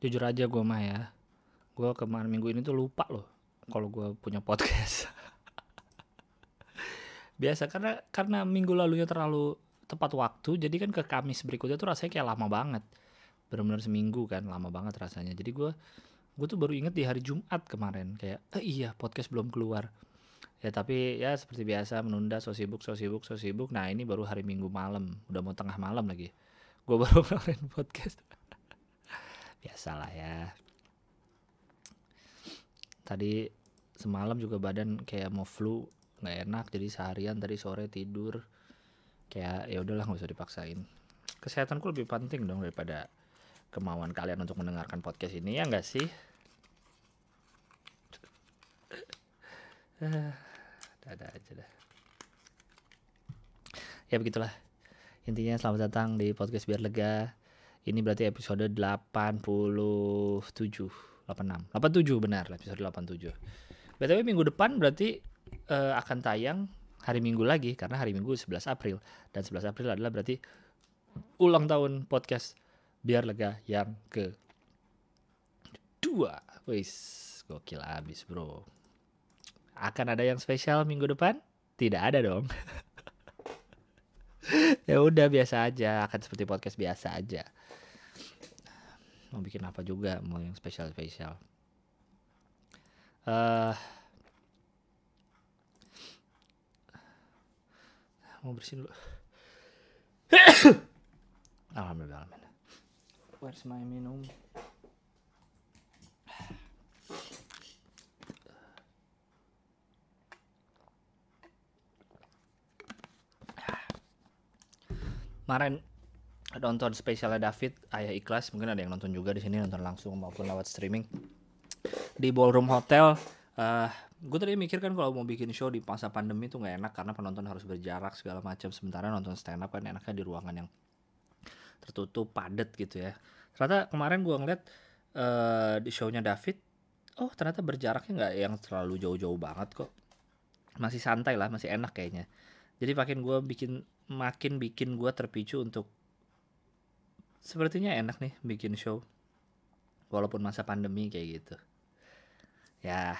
jujur aja gue mah ya gue kemarin minggu ini tuh lupa loh kalau gue punya podcast. Biasa karena karena minggu lalunya terlalu tepat waktu jadi kan ke Kamis berikutnya tuh rasanya kayak lama banget. Benar-benar seminggu kan lama banget rasanya. Jadi gue gue tuh baru inget di hari Jumat kemarin kayak eh, iya podcast belum keluar. Ya tapi ya seperti biasa menunda so sibuk so sibuk so sibuk. Nah ini baru hari Minggu malam udah mau tengah malam lagi. Gue baru ngeluarin podcast biasalah ya. Tadi semalam juga badan kayak mau flu nggak enak jadi seharian tadi sore tidur. Kayak ya udahlah nggak usah dipaksain. Kesehatanku lebih penting dong daripada kemauan kalian untuk mendengarkan podcast ini ya nggak sih? Ada aja dah. Ya begitulah. Intinya selamat datang di podcast biar lega ini berarti episode 87 86 87 benar episode 87 btw minggu depan berarti uh, akan tayang hari minggu lagi karena hari minggu 11 April. Dan 11 April adalah berarti ulang tahun podcast biar lega yang ke dua wis gokil abis bro. Akan ada yang spesial minggu depan? Tidak ada dong. Ya udah biasa aja. Akan seperti podcast biasa aja mau bikin apa juga mau yang spesial spesial uh, mau bersihin dulu. Alhamdulillah alhamdulillah. Where's my minum? Kemarin nonton spesialnya David Ayah Ikhlas. Mungkin ada yang nonton juga di sini nonton langsung maupun lewat streaming. Di ballroom hotel uh, gue tadi mikir kan kalau mau bikin show di masa pandemi tuh nggak enak karena penonton harus berjarak segala macam. Sementara nonton stand up kan enaknya di ruangan yang tertutup padat gitu ya. Ternyata kemarin gue ngeliat uh, di shownya David oh ternyata berjaraknya nggak yang terlalu jauh-jauh banget kok. Masih santai lah masih enak kayaknya. Jadi makin gue bikin makin bikin gue terpicu untuk sepertinya enak nih bikin show. Walaupun masa pandemi kayak gitu. Ya.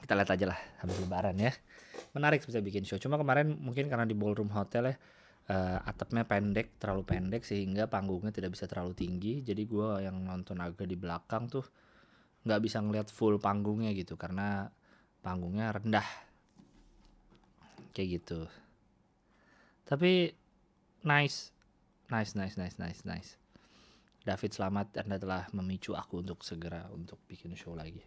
Kita lihat aja lah habis lebaran ya. Menarik bisa bikin show. Cuma kemarin mungkin karena di ballroom hotel ya uh, atapnya pendek terlalu pendek sehingga panggungnya tidak bisa terlalu tinggi. Jadi gue yang nonton agak di belakang tuh nggak bisa ngeliat full panggungnya gitu karena panggungnya rendah. Kayak gitu tapi nice. Nice nice nice nice nice. David selamat anda telah memicu aku untuk segera untuk bikin show lagi.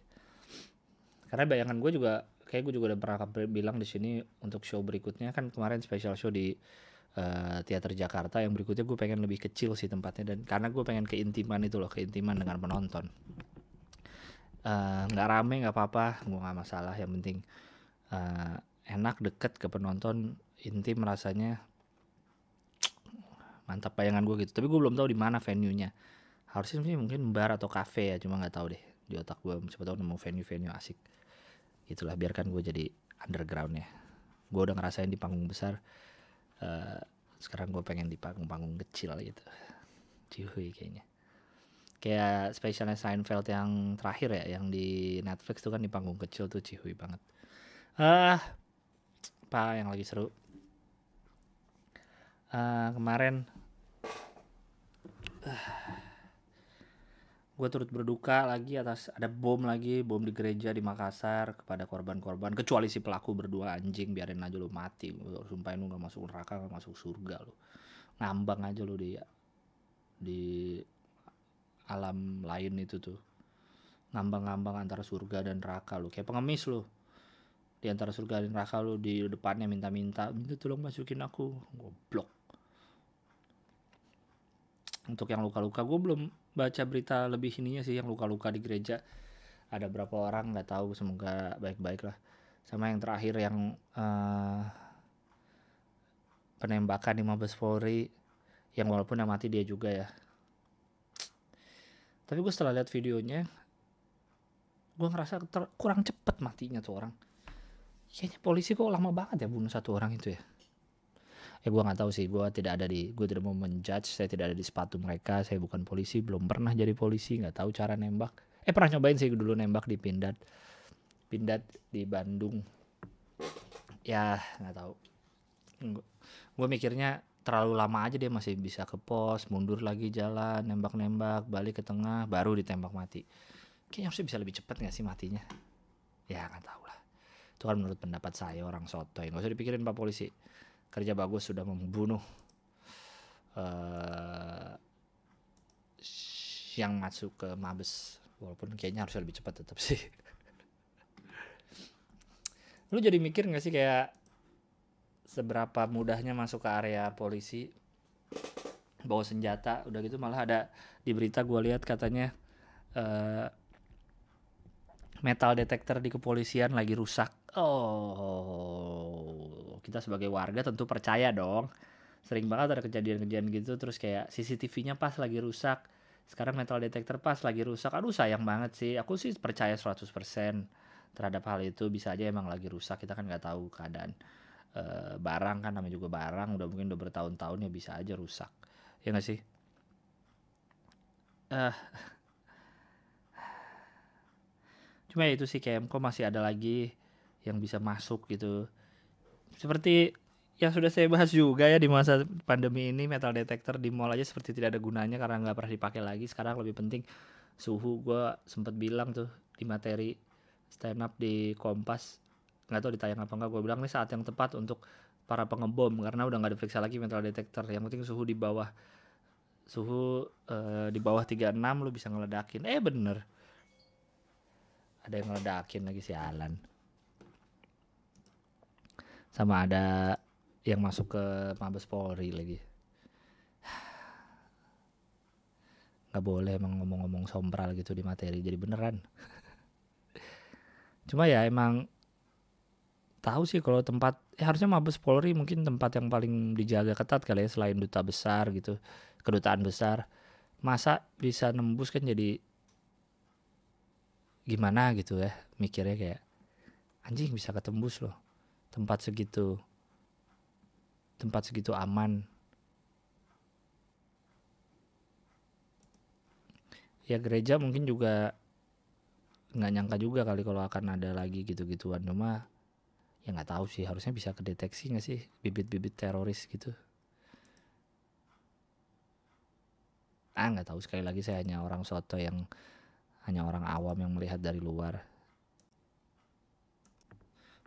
Karena bayangan gue juga kayak gue juga udah pernah bilang di sini untuk show berikutnya. Kan kemarin special show di uh, teater Jakarta. Yang berikutnya gue pengen lebih kecil sih tempatnya. Dan karena gue pengen keintiman itu loh keintiman dengan penonton. Eh, nggak uh, rame nggak apa-apa. Gue nggak masalah. Yang penting uh, enak deket ke penonton. Intim rasanya mantap bayangan gue gitu. Tapi gue belum tahu di mana venue nya harusnya sih mungkin bar atau cafe ya cuma nggak tahu deh di otak gue siapa tahu nemu venue venue asik. Itulah biarkan gue jadi underground ya gue udah ngerasain di panggung besar uh, sekarang gue pengen di panggung-panggung kecil gitu. Cihuy kayaknya. Kayak spesialnya Seinfeld yang terakhir ya yang di Netflix tuh kan di panggung kecil tuh cihuy banget. Ah uh, apa yang lagi seru uh, kemarin uh, gue turut berduka lagi atas ada bom lagi bom di gereja di Makassar kepada korban-korban kecuali si pelaku berdua anjing biarin aja lu mati. Sumpahin lu gak masuk neraka gak masuk surga lu. Ngambang aja lu di di alam lain itu tuh. Ngambang-ngambang antara surga dan neraka lu. Kayak pengemis lu. Di antara surga dan neraka lu di depannya minta-minta minta tolong masukin aku. Goblok untuk yang luka-luka gue belum baca berita lebih ininya sih yang luka-luka di gereja. Ada berapa orang nggak tahu semoga baik-baik lah. Sama yang terakhir yang uh, penembakan di Mabes Polri yang walaupun yang mati dia juga ya. Tapi gue setelah lihat videonya gue ngerasa kurang cepet matinya tuh orang. Kayaknya polisi kok lama banget ya bunuh satu orang itu ya ya gue nggak tahu sih. Gue tidak ada di gue tidak mau menjudge. Saya tidak ada di sepatu mereka. Saya bukan polisi. Belum pernah jadi polisi. Nggak tahu cara nembak. Eh pernah nyobain sih dulu nembak di Pindad. Pindad di Bandung. Ya nggak tahu. Gue mikirnya terlalu lama aja dia masih bisa ke pos mundur lagi jalan nembak-nembak balik ke tengah baru ditembak mati. Kayaknya harusnya bisa lebih cepat nggak sih matinya? Ya nggak tahu lah. Itu kan menurut pendapat saya orang sotoy. Nggak usah dipikirin pak polisi kerja bagus sudah membunuh uh, yang masuk ke Mabes. Walaupun kayaknya harus lebih cepat tetap sih. Lu jadi mikir nggak sih kayak seberapa mudahnya masuk ke area polisi? Bawa senjata udah gitu malah ada di berita gue lihat katanya uh, metal detector di kepolisian lagi rusak. Oh kita sebagai warga tentu percaya dong. Sering banget ada kejadian-kejadian gitu terus kayak CCTV-nya pas lagi rusak. Sekarang metal detector pas lagi rusak. Aduh sayang banget sih. Aku sih percaya 100% terhadap hal itu. Bisa aja emang lagi rusak. Kita kan nggak tahu keadaan e, barang kan namanya juga barang. Udah mungkin udah bertahun-tahun ya bisa aja rusak. Ya nggak sih? Uh, cuma itu sih kok masih ada lagi yang bisa masuk gitu seperti yang sudah saya bahas juga ya di masa pandemi ini metal detector di mall aja seperti tidak ada gunanya karena nggak pernah dipakai lagi. Sekarang lebih penting suhu. Gue sempat bilang tuh di materi stand up di Kompas. Nggak tahu ditayang apa enggak gue bilang ini saat yang tepat untuk para pengebom karena udah nggak diperiksa lagi metal detector. Yang penting suhu di bawah suhu uh, di bawah 36 lu bisa ngeledakin. Eh bener. Ada yang ngeledakin lagi si Alan sama ada yang masuk ke Mabes Polri lagi. Nggak boleh emang ngomong-ngomong sompral gitu di materi jadi beneran. Cuma ya emang tahu sih kalau tempat ya harusnya Mabes Polri mungkin tempat yang paling dijaga ketat kali ya selain duta besar gitu kedutaan besar. Masa bisa nembus kan jadi gimana gitu ya mikirnya kayak anjing bisa ketembus loh tempat segitu tempat segitu aman. Ya gereja mungkin juga nggak nyangka juga kali kalau akan ada lagi gitu-gituan. Cuma ya nggak tahu sih harusnya bisa kedeteksi nggak sih bibit-bibit teroris gitu? Ah nggak tahu. Sekali lagi saya hanya orang soto yang hanya orang awam yang melihat dari luar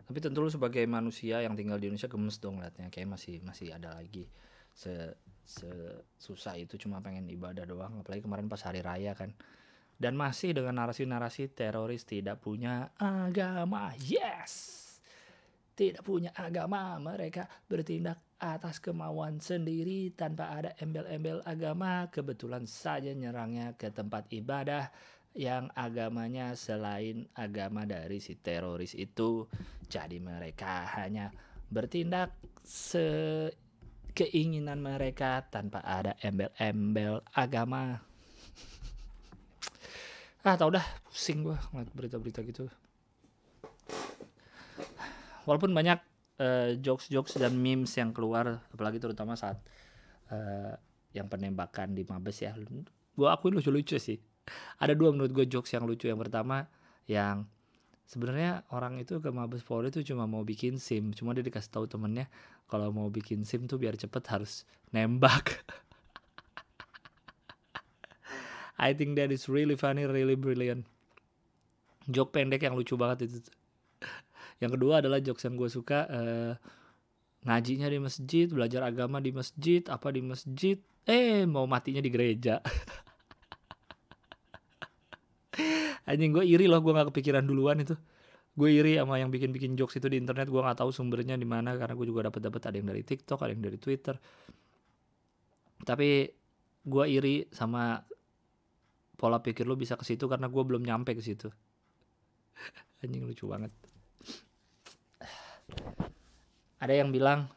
tapi tentu lu sebagai manusia yang tinggal di Indonesia gemes dong liatnya kayak masih masih ada lagi se, se susah itu cuma pengen ibadah doang apalagi kemarin pas hari raya kan dan masih dengan narasi-narasi teroris tidak punya agama. Yes. Tidak punya agama, mereka bertindak atas kemauan sendiri tanpa ada embel-embel agama. Kebetulan saja nyerangnya ke tempat ibadah yang agamanya selain agama dari si teroris itu. Jadi mereka hanya bertindak se keinginan mereka tanpa ada embel-embel agama. Ah tau dah pusing gua ngeliat berita-berita gitu. Walaupun banyak uh, jokes-jokes dan memes yang keluar apalagi terutama saat uh, yang penembakan di Mabes ya. Gua akuin lucu-lucu sih ada dua menurut gue jokes yang lucu yang pertama yang sebenarnya orang itu ke Mabes Polri itu cuma mau bikin SIM cuma dia dikasih tahu temennya kalau mau bikin SIM tuh biar cepet harus nembak I think that is really funny, really brilliant. Joke pendek yang lucu banget itu. Yang kedua adalah jokes yang gue suka uh, ngajinya di masjid, belajar agama di masjid, apa di masjid, eh mau matinya di gereja. Anjing gue iri loh, gue gak kepikiran duluan itu. Gue iri sama yang bikin-bikin jokes itu di internet, gue gak tahu sumbernya di mana karena gue juga dapat dapat ada yang dari TikTok, ada yang dari Twitter. Tapi gue iri sama pola pikir lu bisa ke situ karena gue belum nyampe ke situ anjing lucu banget ada yang bilang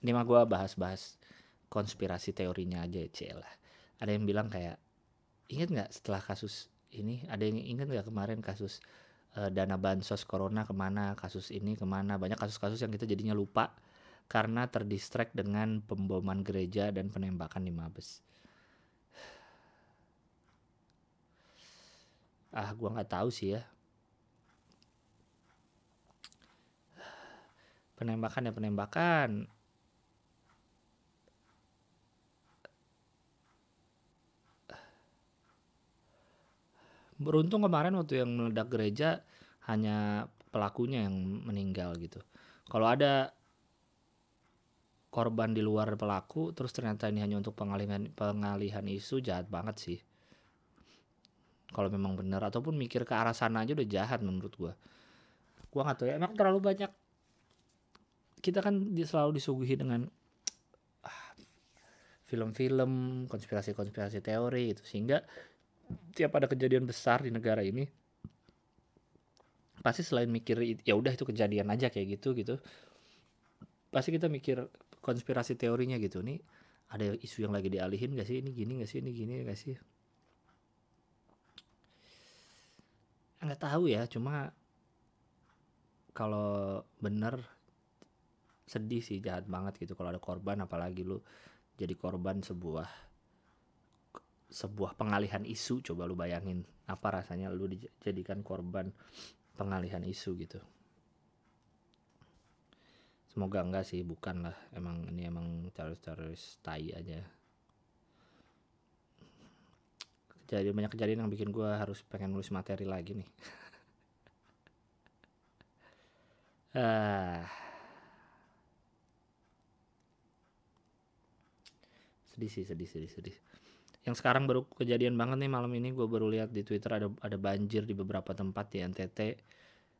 ini mah gue bahas-bahas konspirasi teorinya aja ya lah ada yang bilang kayak inget nggak setelah kasus ini? Ada yang inget nggak kemarin kasus uh, dana bansos corona ke mana kasus ini ke mana? Banyak kasus-kasus yang kita jadinya lupa karena terdistract dengan pemboman gereja dan penembakan di Mabes. Ah gua nggak tahu sih ya. Penembakan ya penembakan beruntung kemarin waktu yang meledak gereja hanya pelakunya yang meninggal gitu. Kalau ada korban di luar pelaku terus ternyata ini hanya untuk pengalihan pengalihan isu jahat banget sih. Kalau memang benar ataupun mikir ke arah sana aja udah jahat menurut gua. Gua nggak tahu ya emang terlalu banyak kita kan selalu disuguhi dengan ah, film-film konspirasi-konspirasi teori itu sehingga tiap ada kejadian besar di negara ini pasti selain mikir ya udah itu kejadian aja kayak gitu gitu pasti kita mikir konspirasi teorinya gitu. Nih ada isu yang lagi dialihin gak sih? Ini gini gak sih? Ini gini gak sih? Nggak tahu ya cuma kalau bener sedih sih jahat banget gitu. Kalau ada korban apalagi lu jadi korban sebuah sebuah pengalihan isu. Coba lu bayangin apa rasanya lu dijadikan korban pengalihan isu gitu. Semoga enggak sih bukan lah. Emang ini emang teroris-teroris tai aja. Kejadian banyak kejadian yang bikin gue harus pengen nulis materi lagi nih. Ah. Sedih sih sedih sedih sedih yang sekarang baru kejadian banget nih malam ini gue baru lihat di Twitter ada ada banjir di beberapa tempat di NTT.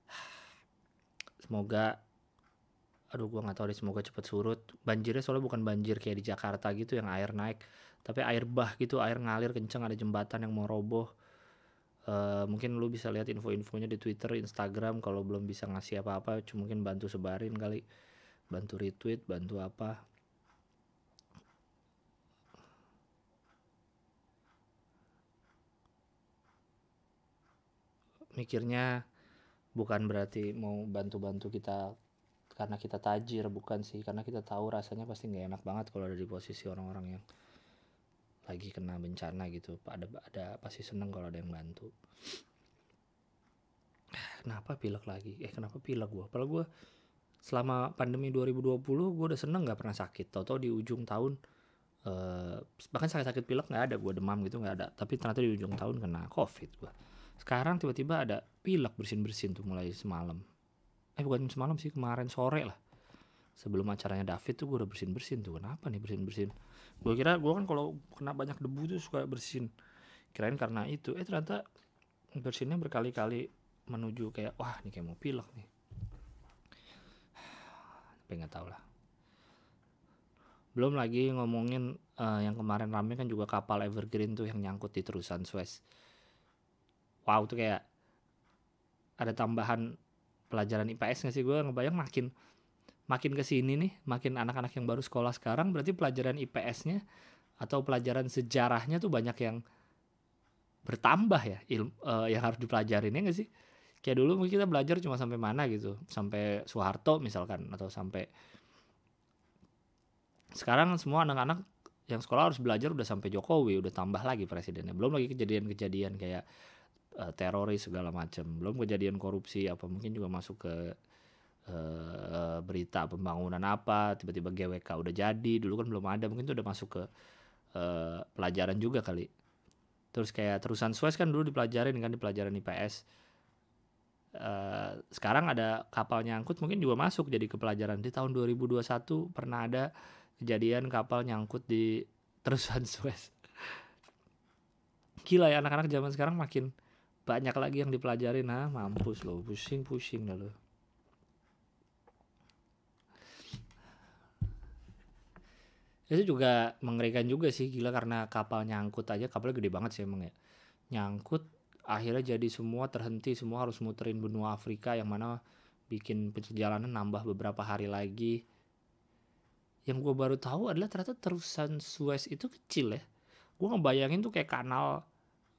Semoga aduh gue nggak tahu deh semoga cepet surut. Banjirnya soalnya bukan banjir kayak di Jakarta gitu yang air naik, tapi air bah gitu, air ngalir kenceng ada jembatan yang mau roboh. Uh, mungkin lu bisa lihat info-infonya di Twitter, Instagram kalau belum bisa ngasih apa-apa, cuma mungkin bantu sebarin kali, bantu retweet, bantu apa mikirnya bukan berarti mau bantu-bantu kita karena kita tajir bukan sih. Karena kita tahu rasanya pasti nggak enak banget kalau ada di posisi orang-orang yang lagi kena bencana gitu. Ada ada pasti seneng kalau ada yang bantu. Kenapa pilek lagi? Eh kenapa pilek gue padahal gue selama pandemi 2020 gue udah seneng nggak pernah sakit. Tau-tau di ujung tahun eh, bahkan sakit-sakit pilek nggak ada. Gue demam gitu nggak ada. Tapi ternyata di ujung tahun kena covid gue sekarang tiba-tiba ada pilek bersin-bersin tuh mulai semalam. Eh bukan semalam sih kemarin sore lah. Sebelum acaranya David tuh gue udah bersin-bersin tuh. Kenapa nih bersin-bersin? Gue kira gue kan kalau kena banyak debu tuh suka bersin. Kirain karena itu. Eh ternyata bersinnya berkali-kali menuju kayak wah ini kayak mau pilek nih. Tapi nggak tahu lah. Belum lagi ngomongin uh, yang kemarin rame kan juga kapal Evergreen tuh yang nyangkut di terusan Suez wow tuh kayak ada tambahan pelajaran IPS nggak sih? Gue ngebayang makin makin ke sini nih makin anak-anak yang baru sekolah sekarang berarti pelajaran IPS-nya atau pelajaran sejarahnya tuh banyak yang bertambah ya ilmu uh, yang harus dipelajarin ya nggak sih? Kayak dulu mungkin kita belajar cuma sampai mana gitu sampai Soeharto misalkan atau sampai sekarang semua anak-anak yang sekolah harus belajar udah sampai Jokowi udah tambah lagi presidennya. Belum lagi kejadian-kejadian kayak uh, teroris segala macam. Belum kejadian korupsi apa mungkin juga masuk ke uh, berita pembangunan apa tiba-tiba GWK udah jadi dulu kan belum ada mungkin itu udah masuk ke uh, pelajaran juga kali. Terus kayak terusan Suez kan dulu dipelajarin kan di pelajaran IPS uh, sekarang ada kapal nyangkut mungkin juga masuk jadi ke pelajaran. Di tahun 2021 pernah ada kejadian kapal nyangkut di terusan Suez gila ya anak-anak zaman sekarang makin banyak lagi yang dipelajari nah mampus lo pusing pusing dah lo itu juga mengerikan juga sih gila karena kapal nyangkut aja kapalnya gede banget sih emang ya. Nyangkut akhirnya jadi semua terhenti semua harus muterin benua Afrika yang mana bikin perjalanan nambah beberapa hari lagi. Yang gue baru tahu adalah ternyata terusan Suez itu kecil ya. Gue ngebayangin tuh kayak kanal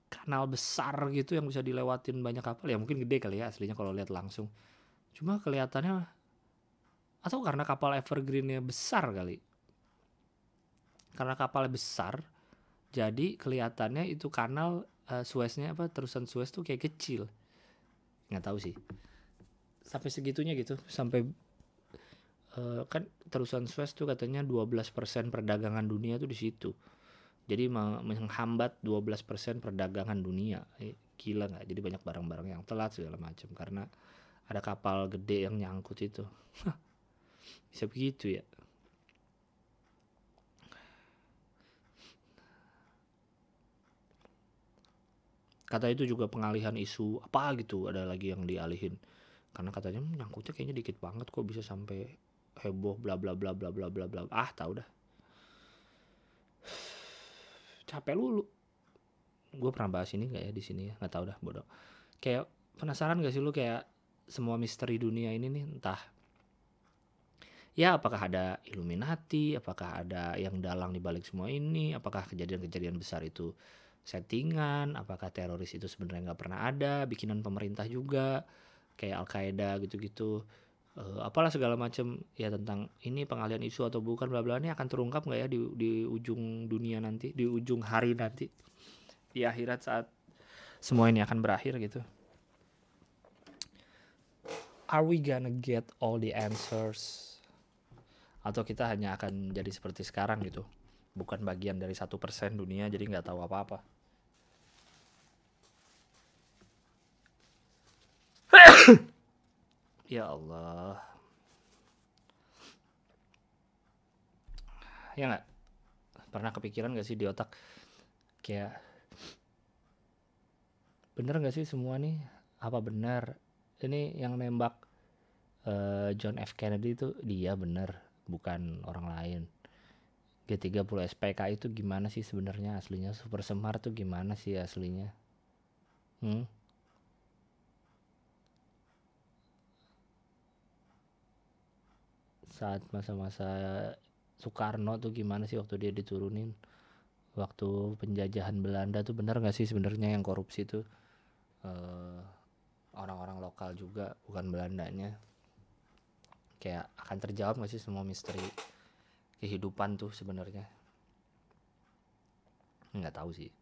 kanal besar gitu yang bisa dilewatin banyak kapal. Ya mungkin gede kali ya aslinya kalau lihat langsung. Cuma kelihatannya atau karena kapal evergreennya besar kali. Karena kapalnya besar jadi kelihatannya itu kanal uh, Sueznya apa terusan Suez tuh kayak kecil. Nggak tahu sih. Sampai segitunya gitu sampai uh, kan terusan Suez tuh katanya 12% perdagangan dunia tuh di situ jadi menghambat 12% perdagangan dunia. Eh, gila nggak? Jadi banyak barang-barang yang telat segala macam karena ada kapal gede yang nyangkut itu. Bisa begitu ya? Kata itu juga pengalihan isu apa gitu ada lagi yang dialihin. Karena katanya nyangkutnya kayaknya dikit banget kok bisa sampai heboh bla bla bla bla bla bla bla. Ah tahu dah capek lu, gue pernah bahas ini nggak ya di sini ya? Nggak tahu dah bodoh. Kayak penasaran gak sih lu kayak semua misteri dunia ini nih entah ya apakah ada Illuminati apakah ada yang dalang di balik semua ini apakah kejadian-kejadian besar itu settingan apakah teroris itu sebenarnya nggak pernah ada bikinan pemerintah juga kayak Al Qaeda gitu-gitu uh, apalah segala macam ya tentang ini pengalian isu atau bukan bla bla ini akan terungkap nggak ya di di ujung dunia nanti di ujung hari nanti di akhirat saat semua ini akan berakhir gitu. Are we gonna get all the answers? Atau kita hanya akan jadi seperti sekarang gitu? Bukan bagian dari satu persen dunia jadi nggak tahu apa-apa Ya Allah. Ya nggak? Pernah kepikiran gak sih di otak kayak bener gak sih semua nih? Apa benar? Ini yang nembak uh, John F Kennedy itu dia bener, bukan orang lain. G30 SPK itu gimana sih sebenarnya aslinya? Super Semar tuh gimana sih aslinya? Hmm? Saat masa-masa Soekarno tuh gimana sih waktu dia diturunin? Waktu penjajahan Belanda tuh benar nggak sih sebenarnya yang korupsi itu uh, orang-orang lokal juga bukan Belandanya. Kayak akan terjawab nggak sih semua misteri kehidupan tuh sebenarnya? Nggak tahu sih.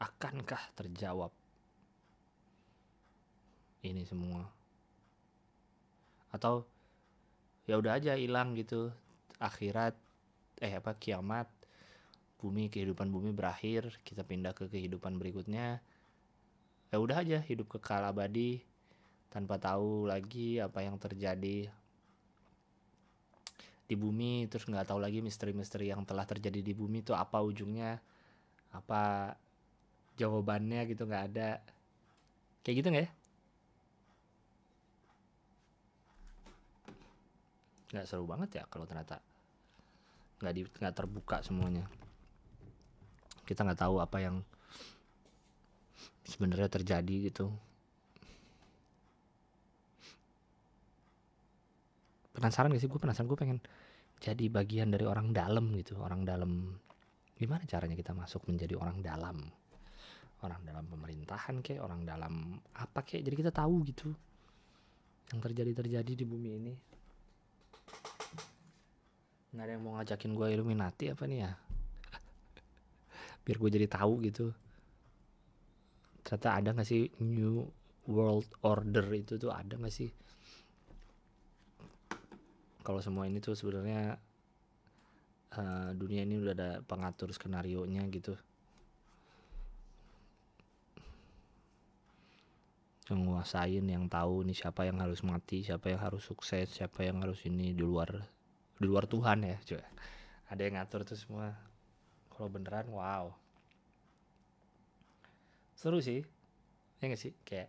Akankah terjawab ini semua atau ya udah aja hilang gitu. Akhirat eh apa kiamat bumi kehidupan bumi berakhir kita pindah ke kehidupan berikutnya. Ya udah aja hidup kekal abadi tanpa tahu lagi apa yang terjadi di bumi terus nggak tahu lagi misteri-misteri yang telah terjadi di bumi itu apa ujungnya apa jawabannya gitu nggak ada. Kayak gitu nggak ya nggak seru banget ya kalau ternyata nggak di nggak terbuka semuanya. Kita nggak tahu apa yang sebenarnya terjadi gitu. Penasaran gak sih? Gue penasaran gue pengen jadi bagian dari orang dalam gitu orang dalam. Gimana caranya kita masuk menjadi orang dalam? Orang dalam pemerintahan kayak orang dalam apa kayak jadi kita tahu gitu yang terjadi terjadi di bumi ini nggak ada yang mau ngajakin gue Illuminati apa nih ya? Biar gue jadi tahu gitu. Ternyata ada nggak sih New World Order itu tuh ada nggak sih? Kalau semua ini tuh sebenarnya uh, dunia ini udah ada pengatur skenario nya gitu. Yang nguasain yang tahu nih siapa yang harus mati siapa yang harus sukses siapa yang harus ini di luar di luar Tuhan ya coba ada yang ngatur tuh semua. Kalau beneran wow. Seru sih. Ya gak sih? Kayak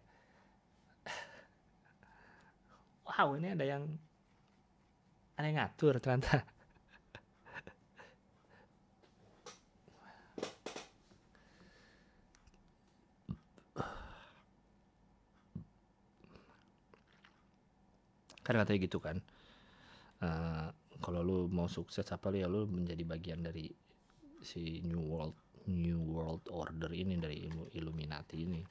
wow ini ada yang ada yang ngatur ternyata. Kan katanya gitu kan. Uh, kalau lu mau sukses apa lu ya lu menjadi bagian dari si new world New World Order ini dari Illuminati ini.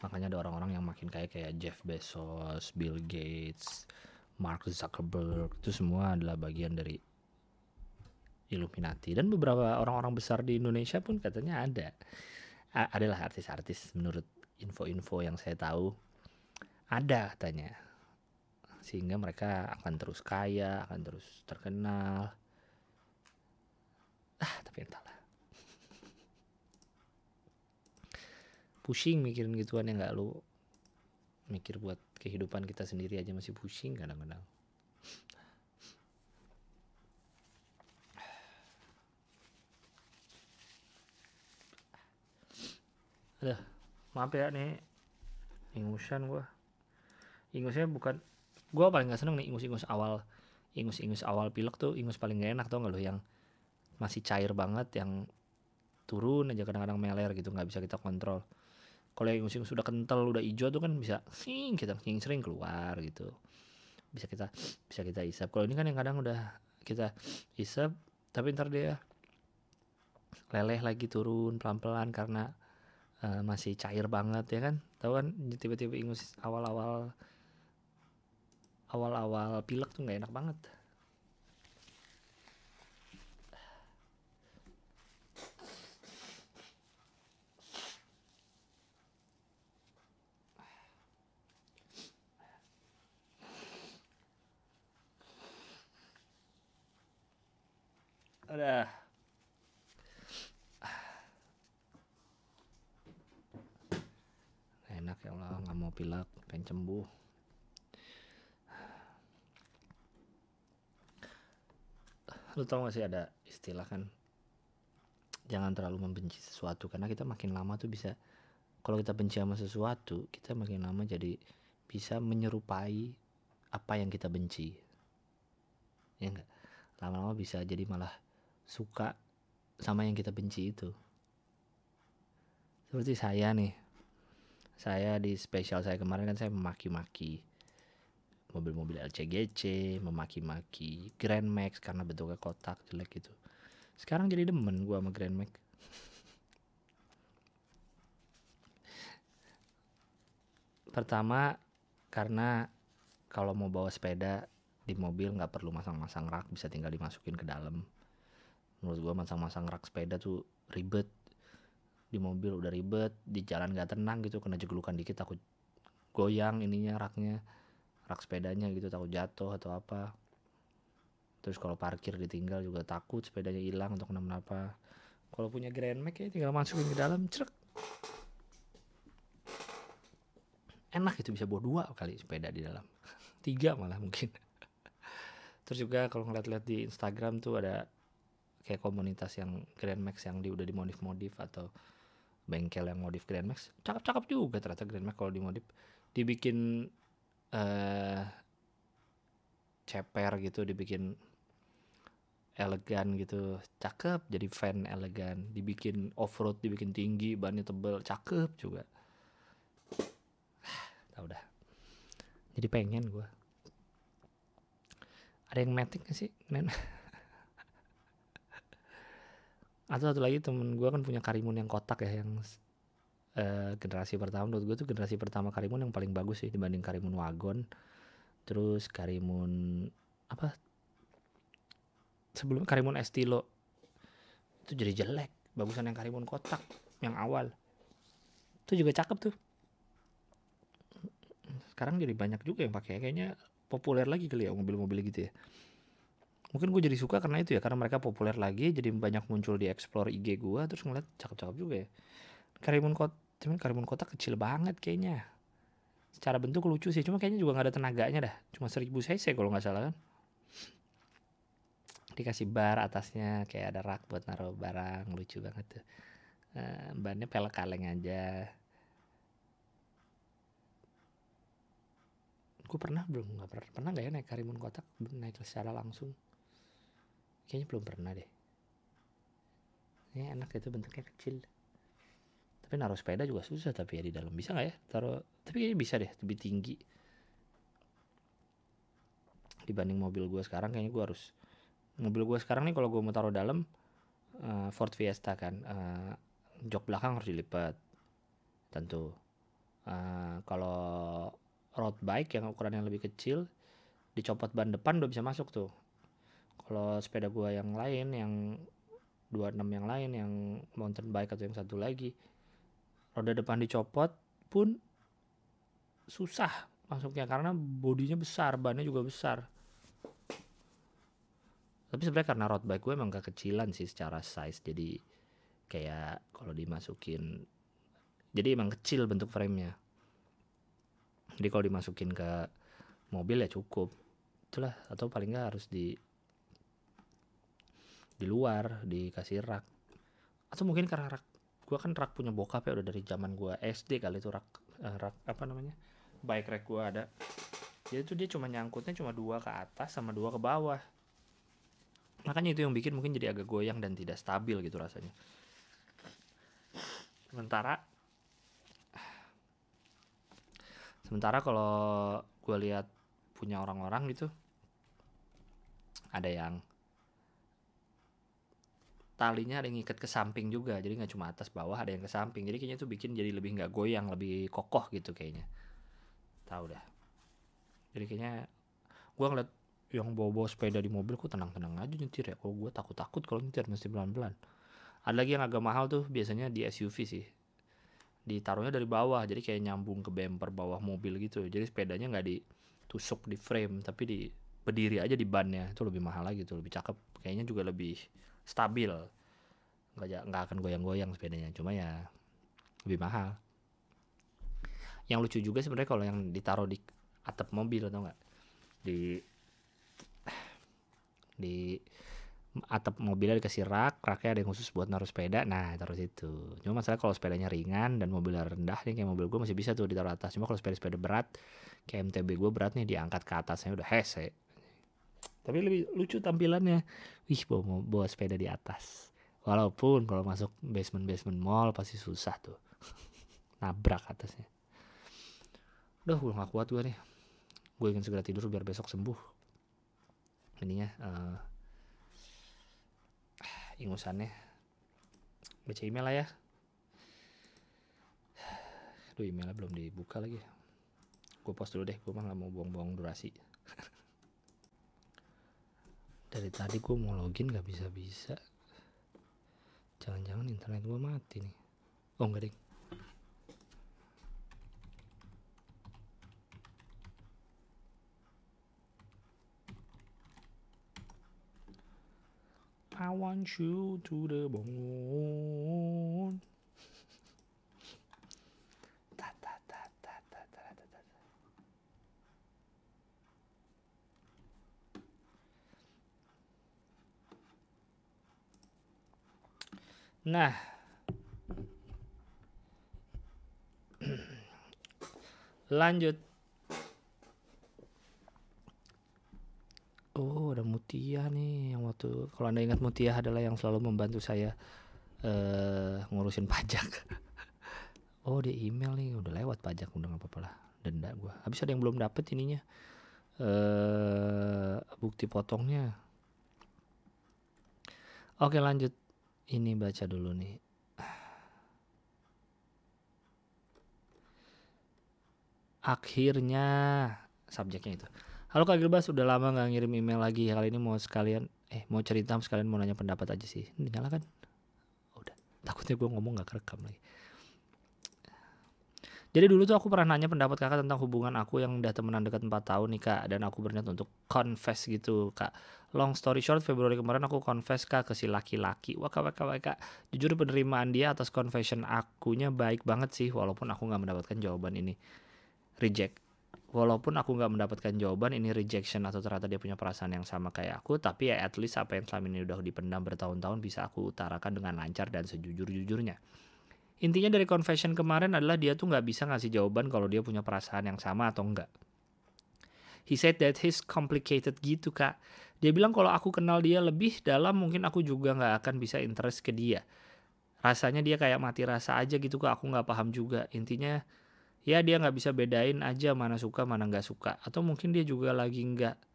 Makanya ada orang-orang yang makin kaya kayak Jeff Bezos, Bill Gates, Mark Zuckerberg itu semua adalah bagian dari Illuminati. Dan beberapa orang-orang besar di Indonesia pun katanya ada. A- adalah artis-artis menurut info-info yang saya tahu. Ada katanya sehingga mereka akan terus kaya akan terus terkenal. Ah tapi entahlah. Pusing mikirin gituan ya nggak lu mikir buat kehidupan kita sendiri aja masih pusing kadang-kadang. Aduh, maaf ya nih ingusan gua. Ingusnya bukan gua paling nggak seneng nih ingus-ingus awal. Ingus-ingus awal pilek tuh ingus paling gak enak tau gak lo? Yang masih cair banget yang turun aja kadang-kadang meler gitu nggak bisa kita kontrol. Kalau yang ingus-ingus udah kental udah hijau tuh kan bisa sing kita sering keluar gitu. Bisa kita bisa kita isap. Kalau ini kan yang kadang udah kita isap tapi ntar dia leleh lagi turun pelan-pelan karena eh, masih cair banget ya kan? Tahu kan tiba-tiba ingus awal-awal awal-awal pilek tuh nggak enak banget Udah. Enak ya Allah, nggak mau pilek, pengen sembuh. Lu tau gak sih ada istilah kan? Jangan terlalu membenci sesuatu Karena kita makin lama tuh bisa Kalau kita benci sama sesuatu Kita makin lama jadi Bisa menyerupai Apa yang kita benci. Ya enggak Lama-lama bisa jadi malah Suka sama yang kita benci itu. Seperti saya nih. Saya di spesial saya kemarin kan saya memaki-maki mobil-mobil LCGC, memaki-maki Grand Max karena bentuknya kotak jelek gitu. Sekarang jadi demen gua sama Grand Max. Pertama karena kalau mau bawa sepeda di mobil nggak perlu masang-masang rak, bisa tinggal dimasukin ke dalam. Menurut gua masang-masang rak sepeda tuh ribet. Di mobil udah ribet, di jalan gak tenang gitu, kena jeglukan dikit takut goyang ininya raknya rak sepedanya gitu takut jatuh atau apa. Terus kalau parkir ditinggal juga takut sepedanya hilang atau kenapa-napa kalau punya Grand Max ya tinggal masukin ke dalam cerek enak itu bisa bawa dua kali sepeda di dalam. Tiga malah mungkin. Terus juga kalau ngeliat-liat di Instagram tuh ada kayak komunitas yang Grand Max yang di udah dimodif-modif atau bengkel yang modif Grand Max. Cakep-cakep juga ternyata Grand Max kalau dimodif. Dibikin eh ceper gitu dibikin elegan gitu. Cakep jadi fan elegan. Dibikin off road dibikin tinggi bannya tebel. Cakep juga. Tau dah. Jadi pengen gue ada yang metik gak sih Nen? atau satu lagi temen gue kan punya karimun yang kotak ya yang eh, generasi pertama menurut gue tuh generasi pertama Karimun yang paling bagus sih dibanding Karimun Wagon. Terus Karimun apa? Sebelum Karimun Estilo. Itu jadi jelek. Bagusan yang Karimun kotak yang awal. Itu juga cakep tuh. Sekarang jadi banyak juga yang pakai. Kayaknya populer lagi kali ya mobil-mobil gitu ya. Mungkin gue jadi suka karena itu ya. Karena mereka populer lagi jadi banyak muncul di explore IG gue terus ngeliat cakep-cakep juga ya. Karimun kot cuman Karimun kota kecil banget kayaknya. Secara bentuk lucu sih cuma kayaknya juga nggak ada tenaganya dah. Cuma 1000 cc kalau nggak salah kan. Dikasih bar atasnya kayak ada rak buat naruh barang lucu banget tuh. Eh, bannya pelek kaleng aja. Gue pernah belum nggak pernah pernah nggak ya naik Karimun kotak naik secara langsung? Kayaknya belum pernah deh. Ini enak itu bentuknya kecil tapi naruh sepeda juga susah tapi ya di dalam. Bisa nggak ya taruh? Tapi kayaknya bisa deh lebih tinggi. Dibanding mobil gue sekarang kayaknya gue harus mobil gue sekarang nih kalau gue mau taruh dalam uh, Ford Fiesta kan. Uh, jok belakang harus dilipat tentu. Uh, kalau road bike yang ukuran yang lebih kecil dicopot ban depan udah bisa masuk tuh. Kalau sepeda gua yang lain yang 26 yang lain yang mountain bike atau yang satu lagi roda depan dicopot pun susah masuknya karena bodinya besar bannya juga besar. Tapi sebenarnya karena road bike gue emang kekecilan sih secara size jadi kayak kalau dimasukin jadi emang kecil bentuk framenya. Jadi kalau dimasukin ke mobil ya cukup. Itulah atau paling nggak harus di di luar dikasih rak. Atau mungkin karena rak gue kan rak punya bokap ya udah dari zaman gue SD kali itu rak uh, rak apa namanya bike rack gue ada. Jadi tuh dia cuma nyangkutnya cuma dua ke atas sama dua ke bawah. Makanya itu yang bikin mungkin jadi agak goyang dan tidak stabil gitu rasanya. Sementara sementara kalau gue lihat punya orang-orang gitu ada yang talinya ada yang ngikat ke samping juga jadi nggak cuma atas bawah ada yang ke samping. Jadi kayaknya tuh bikin jadi lebih nggak goyang lebih kokoh gitu kayaknya. Tahu dah. Jadi kayaknya gue ngeliat yang bawa-bawa sepeda di mobil kok tenang-tenang aja nyetir ya. Kalau gue takut-takut kalau nyetir mesti pelan-pelan. Ada lagi yang agak mahal tuh biasanya di SUV sih. Ditaruhnya dari bawah jadi kayak nyambung ke bumper bawah mobil gitu. Jadi sepedanya nggak ditusuk di frame tapi di berdiri aja di bannya. Itu lebih mahal lagi tuh lebih cakep. Kayaknya juga lebih stabil nggak nggak akan goyang-goyang sepedanya cuma ya lebih mahal yang lucu juga sebenarnya kalau yang ditaruh di atap mobil atau enggak di di atap mobilnya dikasih rak, raknya ada yang khusus buat naruh sepeda, nah taruh situ. Cuma masalah kalau sepedanya ringan dan mobilnya rendah nih kayak mobil gue masih bisa tuh ditaruh atas. Cuma kalau sepeda-sepeda berat kayak MTB gue berat nih diangkat ke atasnya udah hese. Tapi lebih lucu tampilannya. Wih bawa, bawa sepeda di atas. Walaupun kalau masuk basement-basement mall pasti susah tuh. Nabrak atasnya. Udah gue gak kuat gue nih. Gue ingin segera tidur biar besok sembuh ininya uh, ingusannya baca email lah ya Duh emailnya belum dibuka lagi gue post dulu deh gue mah gak mau buang-buang durasi dari tadi gue mau login gak bisa-bisa. Jangan-jangan internet gue mati nih. Oh enggak deh I want you to the bone. Nah, lanjut Oh, ada Mutia nih yang waktu kalau Anda ingat Mutia adalah yang selalu membantu saya uh, ngurusin pajak. oh, dia email nih, udah lewat pajak udah nggak apa-apa lah. Denda gua. Habis ada yang belum dapet ininya. uh, bukti potongnya. Oke, lanjut. Ini baca dulu nih. Akhirnya subjeknya itu. Halo Kak Gilbas, udah lama nggak ngirim email lagi. Kali ini mau sekalian, eh mau cerita sekalian mau nanya pendapat aja sih. Ini nyala kan? Udah. Takutnya gue ngomong nggak kerekam lagi. Jadi dulu tuh aku pernah nanya pendapat kakak tentang hubungan aku yang udah temenan dekat 4 tahun nih kak. Dan aku berniat untuk confess gitu kak. Long story short Februari kemarin aku confess kak ke si laki-laki. Waka waka waka Jujur penerimaan dia atas confession akunya baik banget sih Walaupun aku gak mendapatkan jawaban ini. Reject. Walaupun aku nggak mendapatkan jawaban ini rejection atau ternyata dia punya perasaan yang sama kayak aku tapi ya at least apa yang selama ini udah dipendam bertahun-tahun bisa aku utarakan dengan lancar dan sejujur-jujurnya intinya dari confession kemarin adalah dia tuh nggak bisa ngasih jawaban kalau dia punya perasaan yang sama atau enggak he said that he's complicated gitu kak. Dia bilang kalau aku kenal dia lebih dalam mungkin aku juga nggak akan bisa interest ke dia. Rasanya dia kayak mati rasa aja gitu kak. Aku nggak paham juga. Intinya ya dia nggak bisa bedain aja mana suka mana nggak suka. Atau mungkin dia juga lagi nggak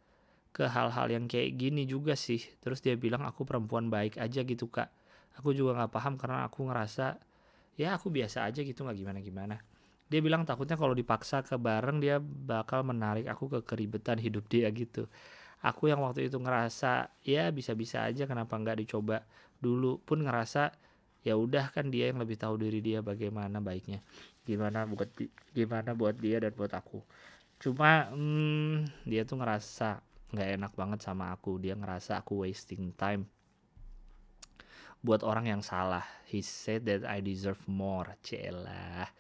ke hal-hal yang kayak gini juga sih. Terus dia bilang aku perempuan baik aja gitu kak. Aku juga nggak paham karena aku ngerasa ya aku biasa aja gitu nggak gimana gimana dia bilang takutnya kalau dipaksa ke bareng dia bakal menarik aku ke keribetan hidup dia gitu. Aku yang waktu itu ngerasa ya bisa-bisa aja kenapa nggak dicoba dulu? Pun ngerasa ya udah kan dia yang lebih tahu diri dia bagaimana baiknya. Gimana buat gimana buat dia dan buat aku. Cuma hmm, dia tuh ngerasa nggak enak banget sama aku. Dia ngerasa aku wasting time buat orang yang salah. He said that I deserve more celah